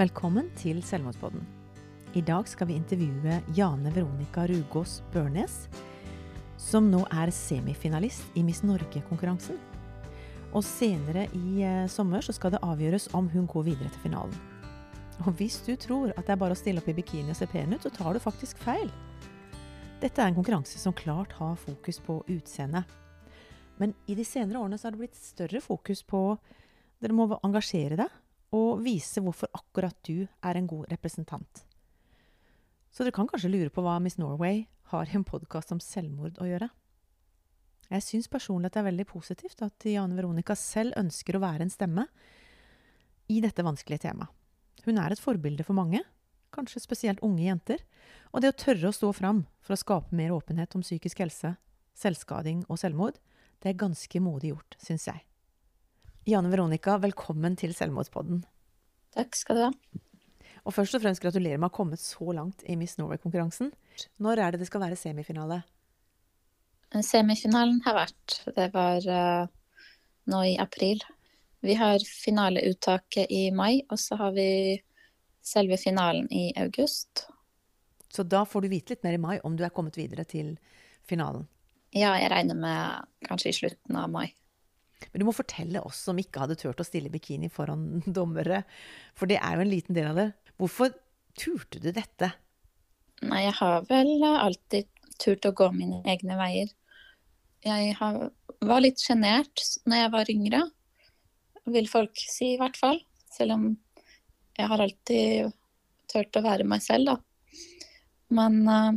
Velkommen til Selvmordspodden. I dag skal vi intervjue Jane Veronica Rugås Børnes, som nå er semifinalist i Miss Norge-konkurransen. Og senere i eh, sommer så skal det avgjøres om hun går videre til finalen. Og hvis du tror at det er bare å stille opp i bikini og se pen ut, så tar du faktisk feil. Dette er en konkurranse som klart har fokus på utseende. Men i de senere årene så har det blitt større fokus på dere må engasjere deg og vise hvorfor akkurat du er en god representant. Så dere kan kanskje lure på hva Miss Norway har i en podkast om selvmord å gjøre. Jeg syns personlig at det er veldig positivt at Jane Veronica selv ønsker å være en stemme i dette vanskelige temaet. Hun er et forbilde for mange, kanskje spesielt unge jenter, og det å tørre å stå fram for å skape mer åpenhet om psykisk helse, selvskading og selvmord, det er ganske modig gjort, syns jeg. Jane Veronica, velkommen til Selvmordspodden. Takk skal du ha. Og først og fremst gratulerer med å ha kommet så langt i Miss Norway-konkurransen. Når er det det skal være semifinale? Semifinalen har vært. Det var uh, nå i april. Vi har finaleuttaket i mai, og så har vi selve finalen i august. Så da får du vite litt mer i mai om du er kommet videre til finalen? Ja, jeg regner med kanskje i slutten av mai. Men du må fortelle oss som ikke hadde turt å stille bikini foran dommere, for det er jo en liten del av det. Hvorfor turte du dette? Nei, jeg har vel alltid turt å gå mine egne veier. Jeg har, var litt sjenert når jeg var yngre, vil folk si i hvert fall. Selv om jeg har alltid turt å være meg selv, da. Men eh,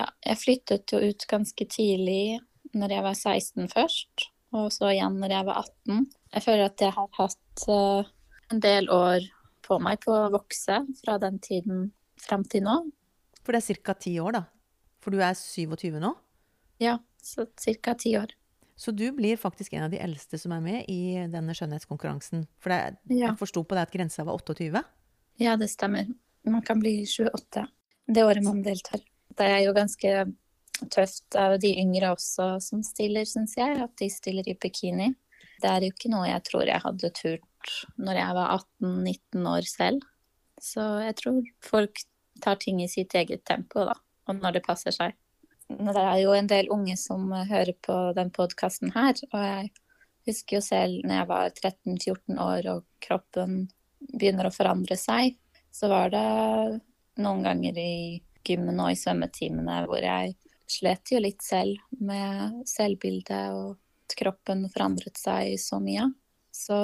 ja, jeg flyttet jo ut ganske tidlig, når jeg var 16 først og så igjen når jeg var 18. Jeg føler at jeg har hatt uh, en del år på meg på å vokse fra den tiden fram til nå. For det er ca. ti år, da? For du er 27 nå? Ja, så ca. ti år. Så du blir faktisk en av de eldste som er med i denne skjønnhetskonkurransen. For det, ja. jeg forsto på deg at grensa var 28? Ja, det stemmer. Man kan bli 28 det året man deltar. Det er jo ganske tøft av de yngre også som stiller, syns jeg. At de stiller i bikini. Det er jo ikke noe jeg tror jeg hadde turt når jeg var 18-19 år selv. Så jeg tror folk tar ting i sitt eget tempo, da. Og når det passer seg. Det er jo en del unge som hører på den podkasten her. Og jeg husker jo selv når jeg var 13-14 år og kroppen begynner å forandre seg, så var det noen ganger i gymmen og i svømmetimene hvor jeg slet jo litt selv med selvbildet, og at kroppen forandret seg så mye. Så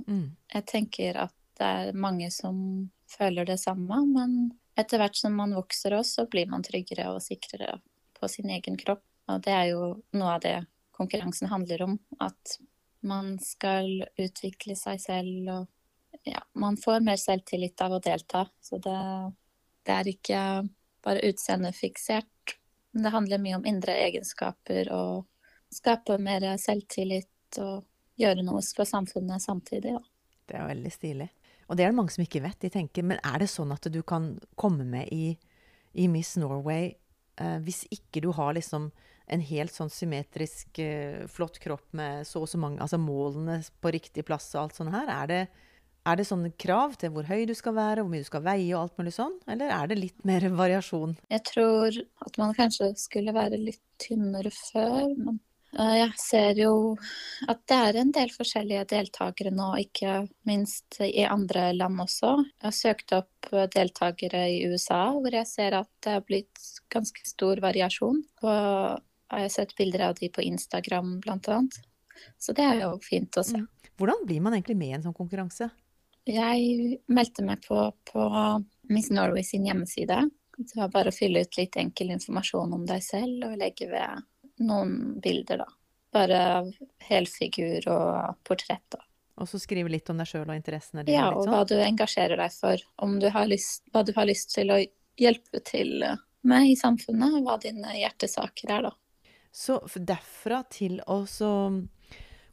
mm. jeg tenker at det er mange som føler det samme, men etter hvert som man vokser også, så blir man tryggere og sikrere på sin egen kropp. Og det er jo noe av det konkurransen handler om. At man skal utvikle seg selv og ja, man får mer selvtillit av å delta. Så det, det er ikke bare utseendefiksert, det handler mye om indre egenskaper og skape mer selvtillit og gjøre noe for samfunnet samtidig. Ja. Det er veldig stilig. Og det er det mange som ikke vet. De tenker, men er det sånn at du kan komme med i, i Miss Norway eh, hvis ikke du har liksom en helt sånn symmetrisk, eh, flott kropp med så og så mange Altså målene på riktig plass og alt sånt her? Er det, er det sånne krav til hvor høy du skal være, hvor mye du skal veie og alt mulig sånn, eller er det litt mer variasjon? Jeg tror at man kanskje skulle være litt tynnere før, men eh, jeg ser jo at det er en del forskjellige deltakere nå, ikke minst i andre land også. Jeg har søkt opp deltakere i USA, hvor jeg ser at det har blitt ganske stor variasjon. Og jeg har sett bilder av de på Instagram, blant annet. Så det er jo fint å se. Mm. Hvordan blir man egentlig med i en sånn konkurranse? Jeg meldte meg på på Miss Norway sin hjemmeside. Det var bare å fylle ut litt enkel informasjon om deg selv og legge ved noen bilder, da. Bare av helfigur og portrett, da. Og så skrive litt om deg sjøl og interessene dine? Ja, og hva du engasjerer deg for. Om du har lyst, hva du har lyst til å hjelpe til med i samfunnet, og hva dine hjertesaker er, da. Så derfra til å så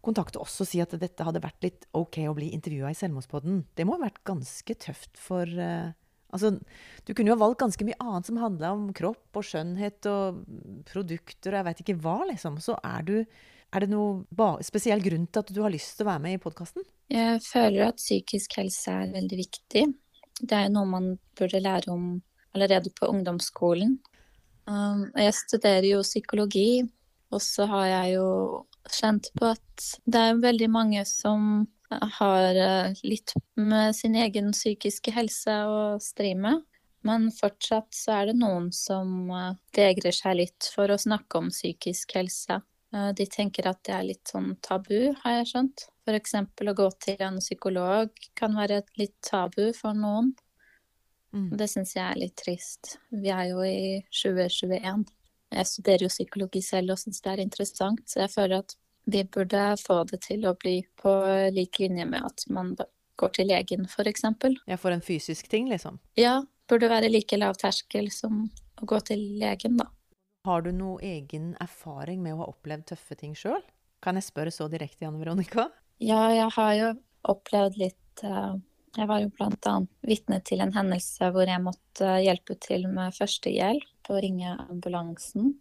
kontakte oss og si at dette hadde vært litt OK å bli intervjua i Selvmordspodden. Det må ha vært ganske tøft for uh, Altså, du kunne jo ha valgt ganske mye annet som handla om kropp og skjønnhet og produkter og jeg veit ikke hva, liksom. Så er du Er det noe spesiell grunn til at du har lyst til å være med i podkasten? Jeg føler at psykisk helse er veldig viktig. Det er noe man burde lære om allerede på ungdomsskolen. Um, jeg studerer jo psykologi, og så har jeg jo kjent på at det er veldig mange som har eh, litt med sin egen psykiske helse å stri med. Men fortsatt så er det noen som eh, vegrer seg litt for å snakke om psykisk helse. Eh, de tenker at det er litt sånn tabu, har jeg skjønt. F.eks. å gå til en psykolog kan være litt tabu for noen. Mm. Det syns jeg er litt trist. Vi er jo i 2021. Jeg studerer jo psykologi selv og syns det er interessant, så jeg føler at vi burde få det til å bli på lik linje med at man går til legen, f.eks. Ja, for en fysisk ting, liksom? Ja, burde være like lav terskel som å gå til legen, da. Har du noe egen erfaring med å ha opplevd tøffe ting sjøl? Kan jeg spørre så direkte, Janne Veronica? Ja, jeg har jo opplevd litt uh, Jeg var jo annet vitne til en hendelse hvor jeg måtte hjelpe til med førstehjelp og ringe ambulansen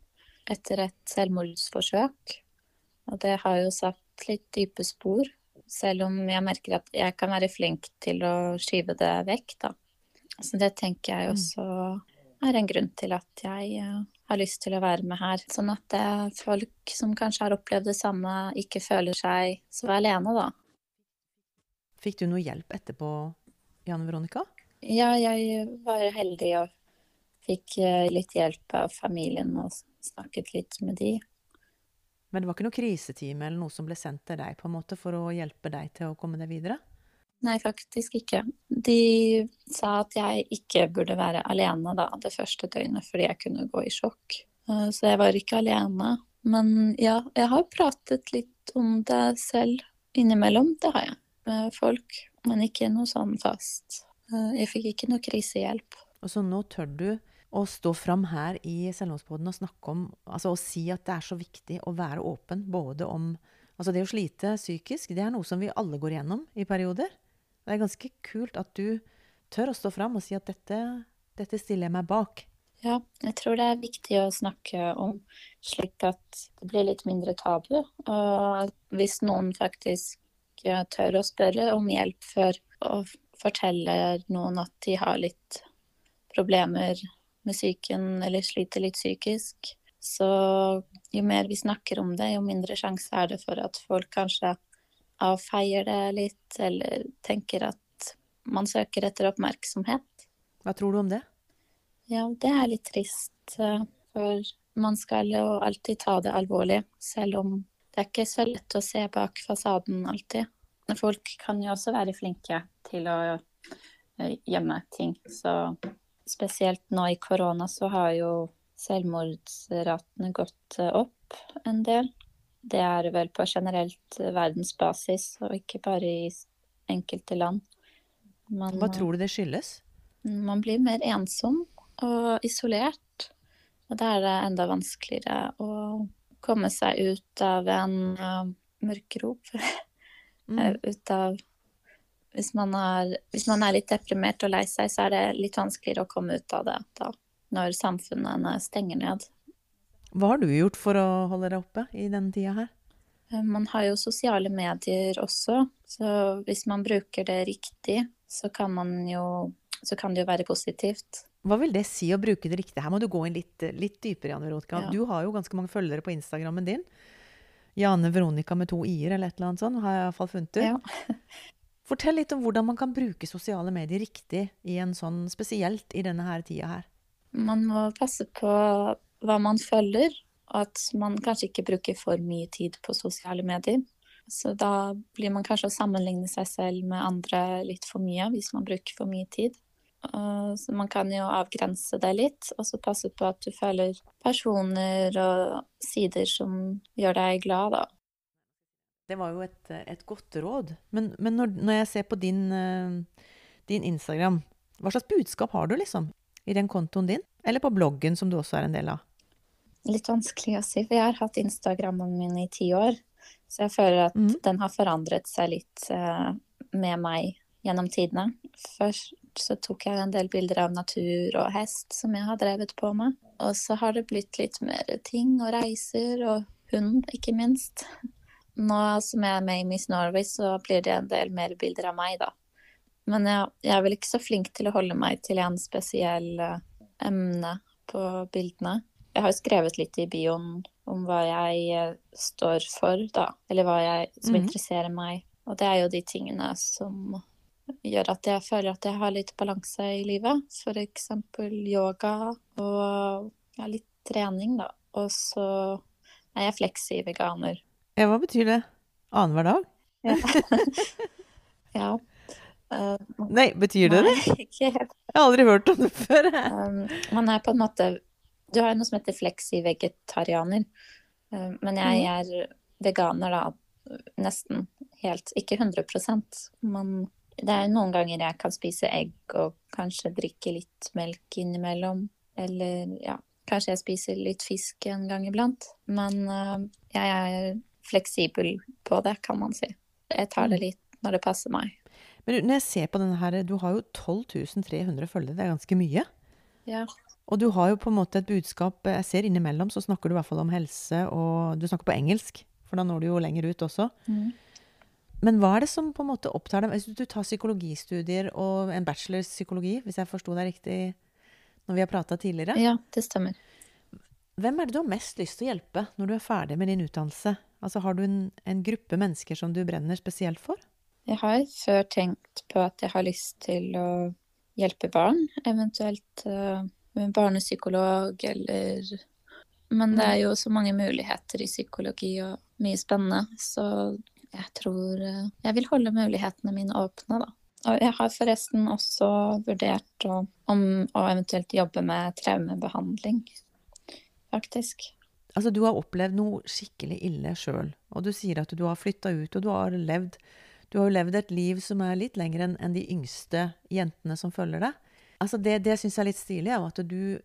etter et selvmordsforsøk. Og det har jo satt litt dype spor, selv om jeg merker at jeg kan være flink til å skyve det vekk, da. Så det tenker jeg mm. også er en grunn til at jeg uh, har lyst til å være med her. Sånn at uh, folk som kanskje har opplevd det samme, ikke føler seg så alene, da. Fikk du noe hjelp etterpå, Janne Veronica? Ja, jeg var heldig og fikk uh, litt hjelp av familien og snakket litt med de. Men det var ikke noe krisetime eller noe som ble sendt til deg på en måte for å hjelpe deg til å komme deg videre? Nei, faktisk ikke. De sa at jeg ikke burde være alene da, det første døgnet, fordi jeg kunne gå i sjokk. Eh, så jeg var ikke alene. Men ja, jeg har pratet litt om det selv innimellom, det har jeg, med folk. Men ikke noe sånn fast. Eh, jeg fikk ikke noe krisehjelp. Og så nå tør du å stå fram her i Selvmordspodden og snakke om Altså å si at det er så viktig å være åpen både om Altså det å slite psykisk, det er noe som vi alle går igjennom i perioder. Det er ganske kult at du tør å stå fram og si at dette, dette stiller jeg meg bak. Ja, jeg tror det er viktig å snakke om slik at det blir litt mindre tabu. Og hvis noen faktisk tør å spørre om hjelp før og forteller noen at de har litt problemer med psyken eller sliter litt psykisk, så jo mer vi snakker om det, jo mindre sjanse er det for at folk kanskje avfeier det litt, eller tenker at man søker etter oppmerksomhet. Hva tror du om det? Ja, det er litt trist. Eh, for man skal jo alltid ta det alvorlig, selv om det er ikke så lett å se bak fasaden alltid. Folk kan jo også være flinke til å eh, gjemme ting. Så spesielt nå i korona så har jo selvmordsratene gått eh, opp en del. Det er vel på generelt verdensbasis, og ikke bare i enkelte land. Man, Hva tror du det skyldes? Man blir mer ensom og isolert. Og da er det enda vanskeligere å komme seg ut av en uh, mørkerop. mm. ut av hvis man, er, hvis man, er, litt deprimert og lei seg, så er det litt vanskeligere å komme ut av det da, når samfunnene stenger ned. Hva har du gjort for å holde deg oppe i denne tida her? Eh, man har jo sosiale medier også, så hvis man bruker det riktig, så kan, jo, så kan det jo være positivt. Hva vil det si å bruke det riktig? Her må du gå inn litt, litt dypere, Janne Veronica. Ja. Du har jo ganske mange følgere på Instagrammen din. Jane Veronica med to i-er eller et eller annet sånt, har jeg iallfall funnet ut. Ja. Fortell litt om hvordan man kan bruke sosiale medier riktig, i en sånn, spesielt i denne her tida her. Man må passe på hva man følger, og at man kanskje ikke bruker for mye tid på sosiale medier. Så da blir man kanskje å sammenligne seg selv med andre litt for mye hvis man bruker for mye tid. Så man kan jo avgrense det litt, og så passe på at du følger personer og sider som gjør deg glad, da. Det var jo et, et godt råd. Men, men når, når, jeg ser på din, eh, din Instagram, hva slags budskap har du, liksom? I den kontoen din? Eller på bloggen, som du også er en del av? litt vanskelig å si, for jeg har hatt Instagrammen min i ti år. Så jeg føler at mm. den har forandret seg litt uh, med meg gjennom tidene. Først så tok jeg en del bilder av natur og hest som jeg har drevet på med. Og så har det blitt litt mer ting og reiser og hund, ikke minst. Nå som jeg er med i Miss Norway, så blir det en del mer bilder av meg, da. Men jeg, jeg, er vel ikke så flink til å holde meg til en spesiell uh, emne på bildene. Jeg har jo skrevet litt i bioen om hva jeg uh, står for, da. Eller hva jeg, som mm. interesserer meg. Og det er jo de tingene som gjør at jeg føler at jeg har litt balanse i livet. Eksempel yoga og ja, litt trening, da. Og så er jeg fleksi-veganer. Ja, hva betyr det? Annenhver dag? Ja. ja. Uh, nei, betyr det det? Ikke helt. Jeg har aldri hørt om det før. Um, man er på en måte Du har jo noe som heter fleksi-vegetarianer. Uh, men jeg mm. er veganer da nesten helt Ikke 100 men det er noen ganger jeg kan spise egg og kanskje drikke litt melk innimellom. Eller ja, kanskje jeg spiser litt fisk en gang iblant. Men uh, jeg er fleksibel på det, kan man si. Jeg tar det mm. litt når det passer meg. Men når jeg ser på denne her, du har jo 12 300 følgere, det er ganske mye. Ja. Og du har jo på en måte et budskap Jeg ser innimellom så snakker du i hvert fall om helse, og du snakker på engelsk, for da når du jo lenger ut også. Mm. Men hva er det som på en måte opptar deg? Hvis du tar psykologistudier og en bachelor psykologi, hvis jeg forsto deg riktig når vi har prata tidligere? Ja, det stemmer. Hvem er det du har mest lyst til å hjelpe når du er ferdig med din utdannelse? Altså, Har du en, en gruppe mennesker som du brenner spesielt for? Jeg har før tenkt på at jeg har lyst til å hjelpe barn, eventuelt uh, barnepsykolog eller Men det er jo så mange muligheter i psykologi og mye spennende, så jeg tror uh, jeg vil holde mulighetene mine åpne, da. Og jeg har forresten også vurdert å, om å eventuelt jobbe med traumebehandling, faktisk. Altså, du har opplevd noe skikkelig ille sjøl, og du sier at du har flytta ut, og du har levd Du har jo levd et liv som er litt lengre enn en de yngste jentene som følger deg. Altså, det, det syns jeg er litt stilig, at du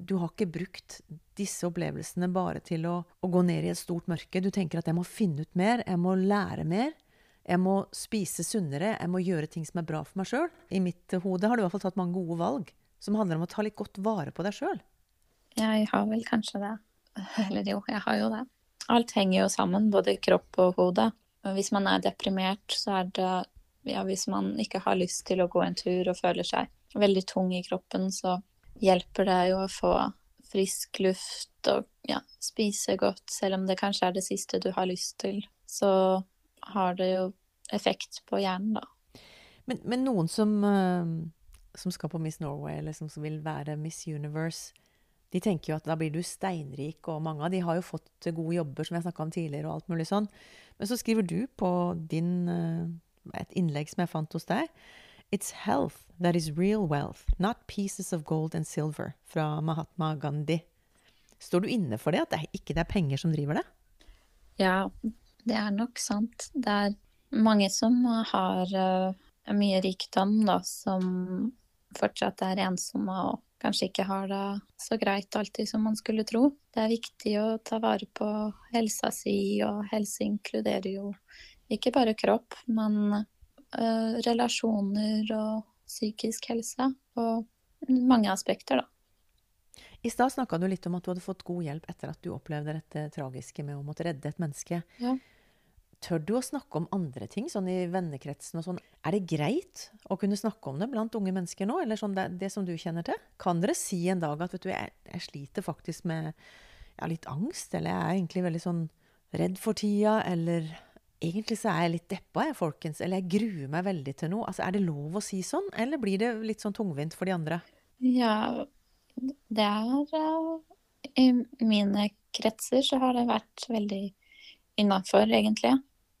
du har ikke brukt disse opplevelsene bare til å, å, gå ned i et stort mørke. Du tenker at jeg må finne ut mer, jeg må lære mer. Jeg må spise sunnere, jeg må gjøre ting som er bra for meg sjøl. I mitt hode har du i hvert fall tatt mange gode valg som handler om å ta litt godt vare på deg sjøl. Jeg har vel kanskje det. Eller jo, jeg har jo det. Alt henger jo sammen, både kropp og hode. Hvis man er deprimert, så er det Ja, hvis man ikke har lyst til å gå en tur og føler seg veldig tung i kroppen, så hjelper det jo å få frisk luft og ja, spise godt, selv om det kanskje er det siste du har lyst til. Så har det jo effekt på hjernen, da. Men, men noen som, uh, som, skal på Miss Norway, eller som vil være Miss Universe, de tenker jo at da blir du steinrik, og mange av de har jo fått gode jobber, som jeg snakka om tidligere, og alt mulig sånn. Men så skriver du på din, uh, et innlegg som jeg fant hos deg, It's health that is real wealth, not pieces of gold and silver, fra Mahatma Gandhi. Står du inne for det, at det ikke er penger som driver det? Ja, det er nok sant. Det er mange som har uh, mye rikdom, da, som fortsatt er ensomme og kanskje ikke har det så greit alltid som man skulle tro. Det er viktig å ta vare på helsa si, og helse inkluderer jo ikke bare kropp, men uh, relasjoner og psykisk helse. Og mange aspekter, da. I stad snakka du litt om at du hadde fått god hjelp etter at du opplevde dette tragiske med å måtte redde et menneske. Ja. Tør du å snakke om andre ting, sånn i vennekretsen og sånn? Er det greit å kunne snakke om det blant unge mennesker nå, eller sånn det, det som du kjenner til? Kan dere si en dag at vet du, jeg, jeg sliter faktisk med ja, litt angst, eller jeg er egentlig veldig sånn redd for tida, eller Egentlig så er jeg litt deppa, jeg, folkens. Eller jeg gruer meg veldig til noe. Altså, Er det lov å si sånn, eller blir det litt sånn tungvint for de andre? Ja, det er uh, I mine kretser så har det vært veldig innafor, egentlig.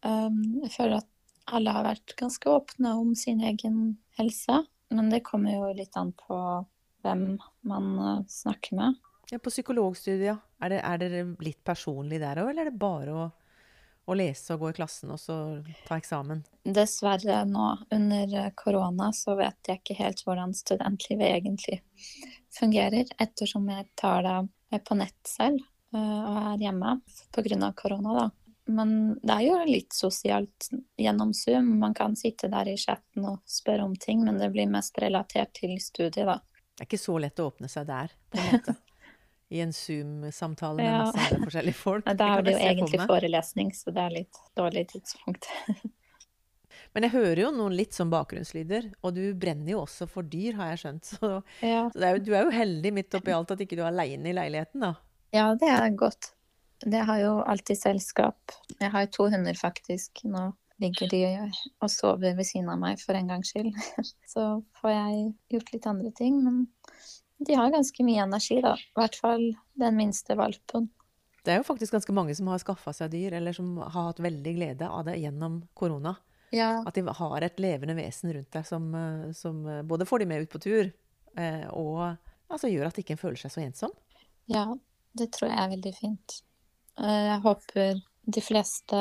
Um, jeg føler at alle har vært ganske åpne om sin egen helse. Men det kommer jo litt an på hvem man uh, snakker med. Ja, På psykologstudiet, er det, er det litt personlig der òg, eller er det bare å å lese og gå i klassen og så ta eksamen? Dessverre nå under korona så vet jeg ikke helt hvordan studentlivet egentlig fungerer, ettersom jeg tar det på nett selv eh, og er hjemme pga. korona, da. Men det er jo litt sosialt gjennom Zoom. Man kan sitte der i chatten og spørre om ting, men det blir mest relatert til studiet, da. Det er ikke så lett å åpne seg der, på en måte. i en Zoom-samtale med ja. masse forskjellige folk. Da er det jo egentlig forelesning, så det er litt dårlig tidspunkt. Men jeg hører jo noen litt som bakgrunnslyder, og du brenner jo også for dyr, har jeg skjønt. Så, Ja, så det er jo, du er jo heldig midt oppi alt at ikke du er aleine i leiligheten, da. ja det er godt. Det har jo alltid selskap. Jeg har to hunder, faktisk. Nå ligger de og sover ved siden av meg for en gangs skyld. Så får jeg gjort litt andre ting. Men de har ganske mye energi, da. I hvert fall den minste valpen. Det er jo faktisk ganske mange som har skaffa seg dyr, eller som har hatt veldig glede av det gjennom korona. Ja, At de har et levende vesen rundt deg som, eh, som eh, både får de med ut på tur, eh, og altså, gjør at de ikke føler seg så ensom. ja, det tror jeg er veldig fint. Eh, Jeg håper de fleste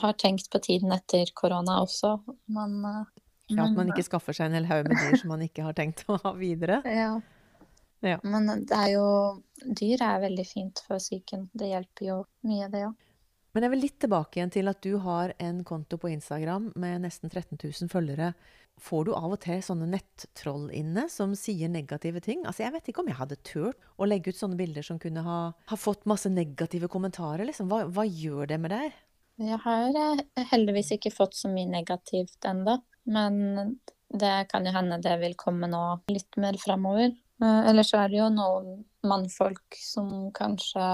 har tenkt på tiden etter korona også, men eh, Ja, at man ikke skaffer seg en hel haug med dyr som man ikke har tenkt å ha videre. Ja. Ja. Men det er jo Dyr er veldig fint for psyken. Det hjelper jo mye, det òg. Men jeg vil litt tilbake igjen til at du har en konto på Instagram med nesten 13 000 følgere. Får du av og til sånne nettroll inne som sier negative ting? Altså, Jeg vet ikke om jeg hadde turt å legge ut sånne bilder som kunne ha, ha fått masse negative kommentarer. Liksom. Hva, hva gjør det med deg? Jeg har eh, heldigvis ikke fått så mye negativt ennå, men det kan jo hende det vil komme nå litt mer framover. Ellers er det jo noen mannfolk som kanskje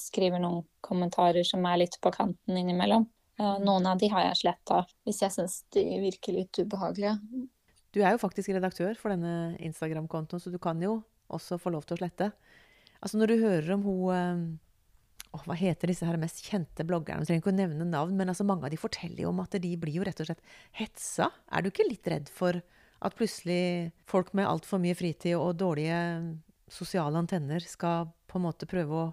skriver noen kommentarer som er litt på kanten innimellom. Eh, Noen av de har jeg sletta hvis jeg syns de virker litt ubehagelige. Du er jo faktisk redaktør for denne Instagram-kontoen, så du kan jo også få lov til å slette. Altså Når du hører om hun oh, Hva heter disse her mest kjente bloggerne? Jeg trenger ikke å nevne navn, men altså mange av de forteller jo om at de blir jo rett og slett hetsa. Er du ikke litt redd for at plutselig folk med altfor mye fritid og dårlige sosiale antenner skal på en måte prøve å,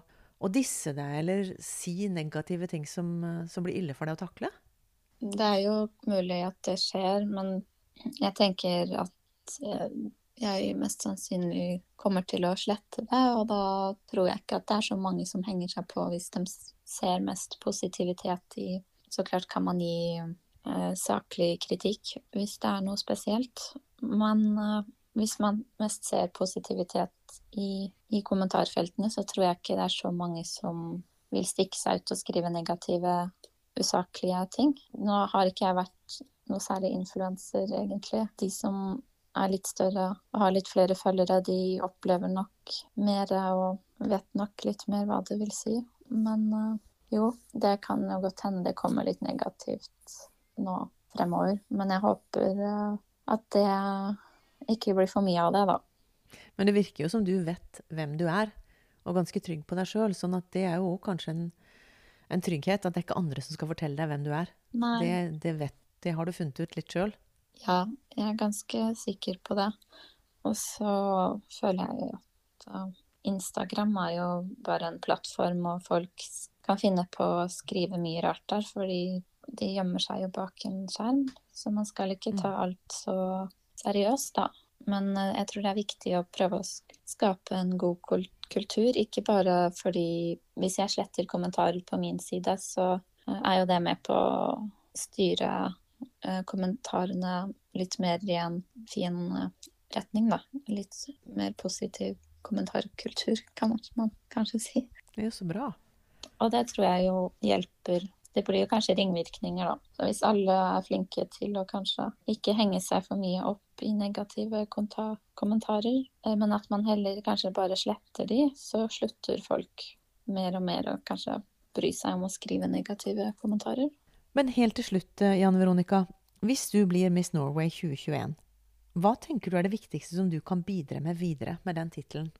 å disse deg, eller si negative ting som, eh, som blir ille for deg å takle? Det er jo mulig at det skjer, men jeg tenker at eh, jeg mest sannsynlig kommer til å slette det, og da tror jeg ikke at det er så mange som henger seg på hvis de ser mest positivitet i Så klart kan man gi eh, saklig kritikk hvis det er noe spesielt, men eh, hvis man mest ser positivitet i, i kommentarfeltene, så tror jeg ikke det er så mange som vil stikke seg ut og skrive negative usaklige ting. Nå har ikke jeg vært noe særlig influenser, egentlig. De som er litt større og har litt flere følgere, de opplever nok mer og vet nok litt mer hva det vil si. Men eh, jo, det kan jo godt hende det kommer litt negativt nå fremover. Men jeg håper eh, at det ikke blir for mye av det, da. Men det virker jo som du vet hvem du er, og ganske trygg på deg sjøl. Sånn at det er jo kanskje en, en trygghet, at det er ikke andre som skal fortelle deg hvem du er. Det, det, vet, det har du funnet ut litt sjøl. Ja, jeg er ganske sikker på det. Og så føler jeg at uh, Instagram er jo bare en plattform, og folk kan finne på å skrive mye rart der, fordi de gjemmer seg jo bak en skjerm. Så man skal ikke ta alt så seriøst, da. Men uh, jeg tror det er viktig å prøve å skape en god kultur, ikke bare fordi hvis jeg sletter kommentarer på min side, så uh, er jo det med på å styre eh, kommentarene litt mer i en fin eh, retning, da. Litt mer positiv kommentarkultur, kan man kanskje si. Det er jo så bra. Og det tror jeg jo hjelper. Det blir kanskje ringvirkninger, da. Så hvis alle er flinke til å kanskje ikke henge seg for mye opp i negative kommentarer, eh, men at man heller kanskje bare sletter de, så slutter folk mer og mer å kanskje bry seg om å skrive negative kommentarer. Men helt til slutt, eh, Jan Veronica. Hvis du blir Miss Norway 2021, hva tenker du er det viktigste som du kan bidra med videre med den tittelen?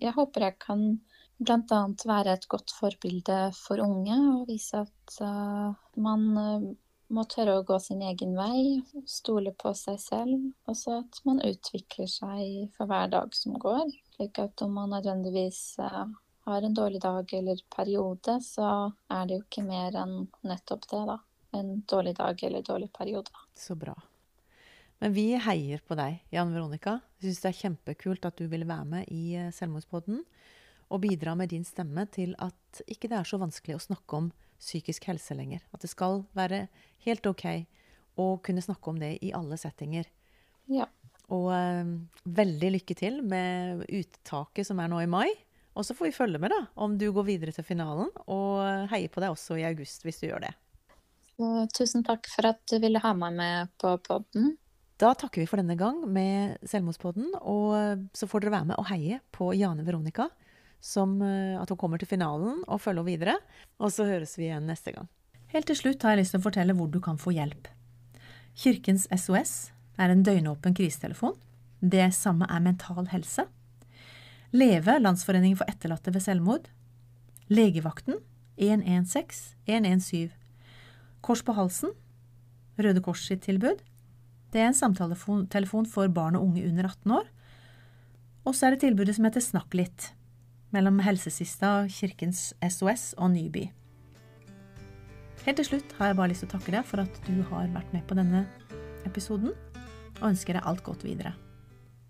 Jeg håper jeg kan bl.a. være et godt forbilde for unge og vise at eh, man eh, må tørre å gå sin egen vei, stole på seg selv, og så at man utvikler seg for hver dag som går. Slik at om man nødvendigvis eh, har en dårlig dag eller periode, så er det jo ikke mer enn nettopp det, da. En dårlig dag eller dårlig periode. Så bra. Men vi heier på deg, Jan Veronica. Syns det er kjempekult at du ville være med i Selvmordspodden og bidra med din stemme til at ikke det er så vanskelig å snakke om psykisk helse lenger. At det skal være helt OK å kunne snakke om det i alle settinger. Ja. Og eh, veldig lykke til med uttaket som er nå i mai. Og så får vi følge med da, om du går videre til finalen, og heier på deg også i august hvis du gjør det. Og tusen takk for at du ville ha meg med på podden. Da takker vi for denne gang med Selvmordspodden, og så får dere være med og heie på Jane Veronica. Som eh, at hun kommer til finalen og følger henne videre. Og så høres vi igjen neste gang. Helt til slutt har jeg lyst til å fortelle hvor du kan få hjelp. Kirkens SOS er en døgnåpen krisetelefon. Det samme er Mental Helse. Leve, Landsforeningen for etterlatte ved selvmord. Legevakten 116 117. Kors på halsen, Røde Kors sitt tilbud. Det er en samtaletelefon for barn og unge under 18 år. Og så er det tilbudet som heter Snakk litt, mellom Helsesista, Kirkens SOS og Nyby. Helt til slutt har jeg bare lyst til å takke deg for at du har vært med på denne episoden, og ønsker deg alt godt videre.